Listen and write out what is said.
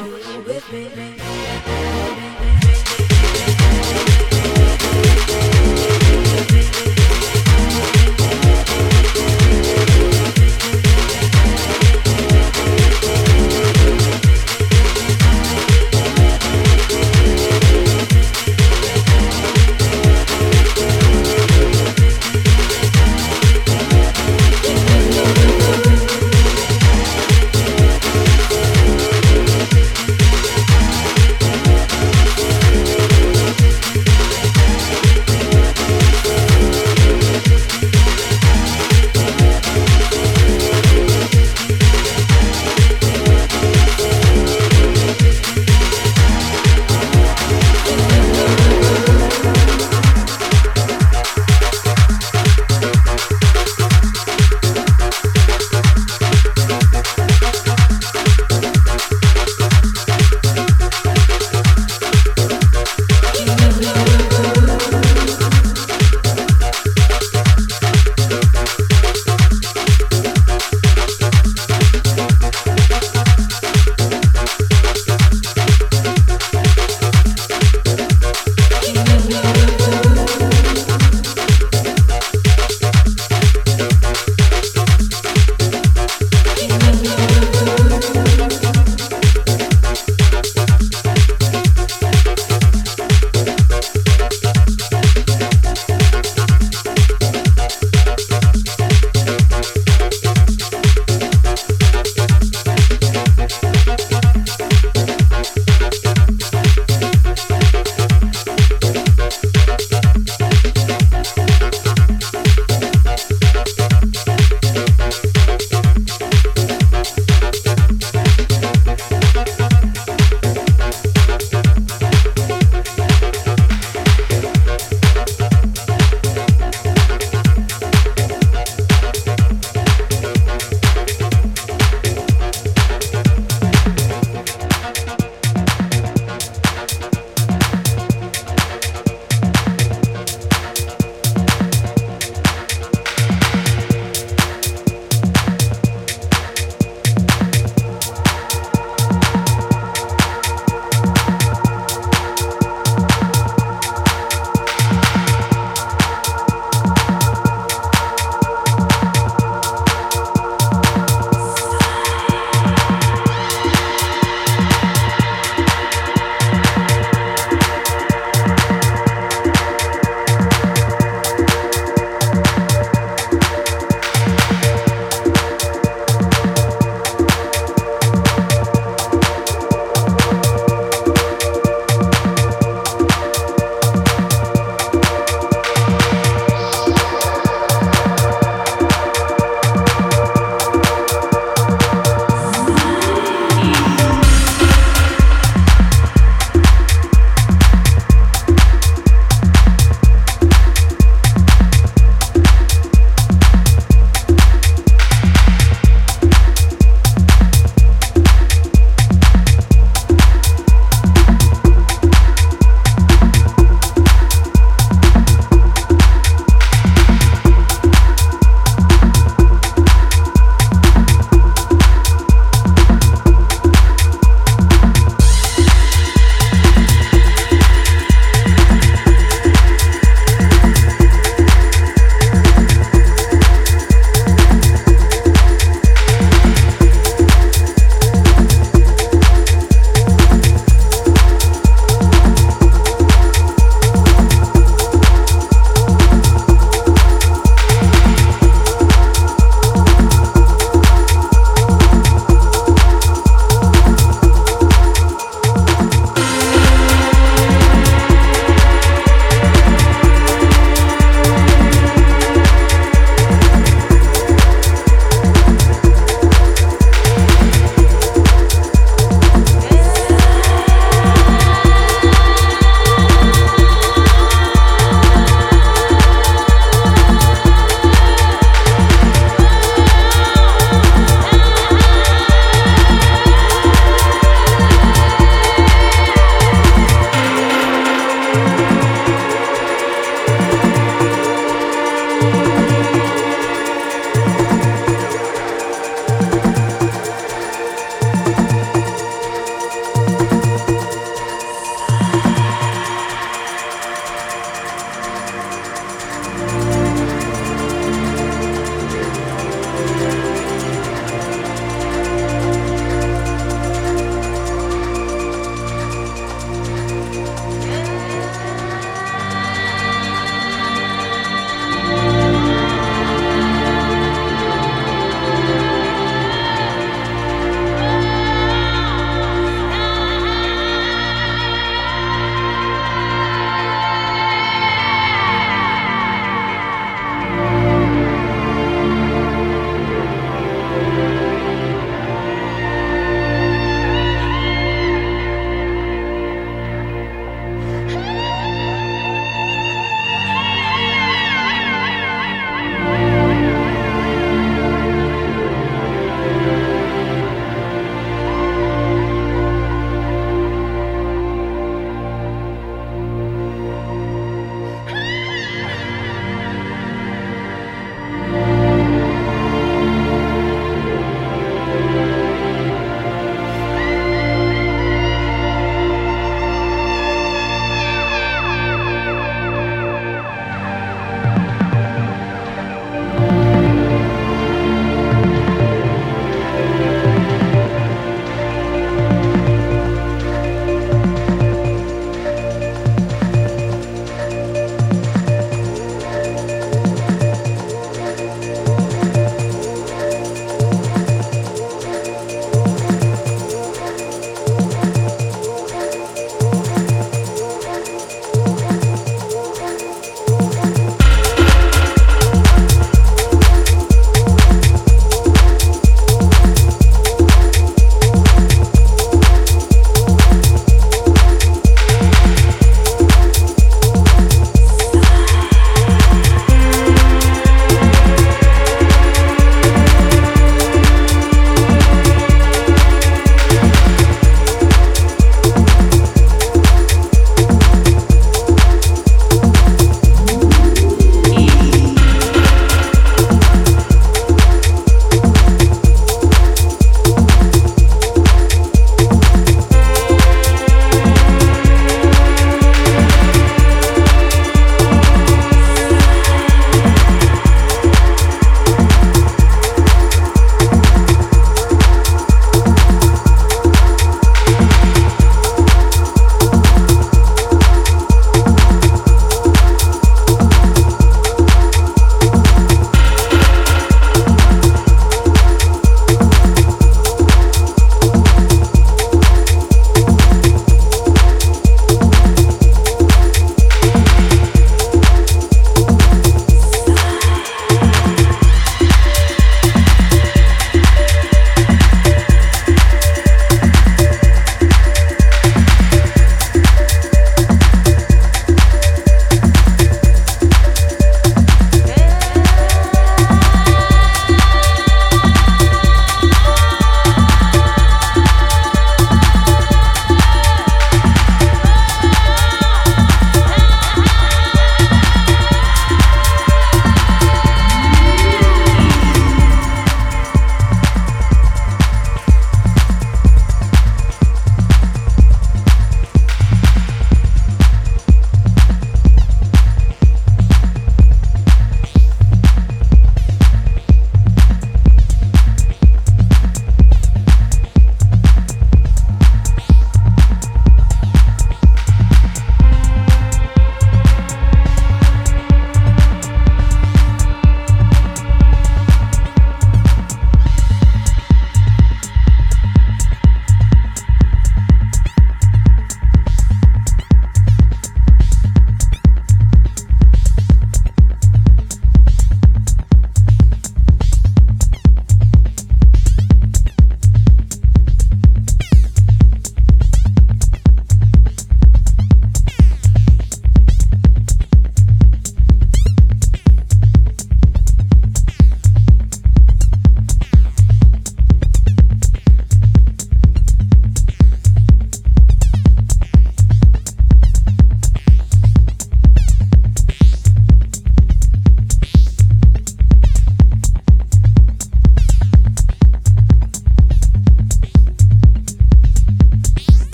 you with me.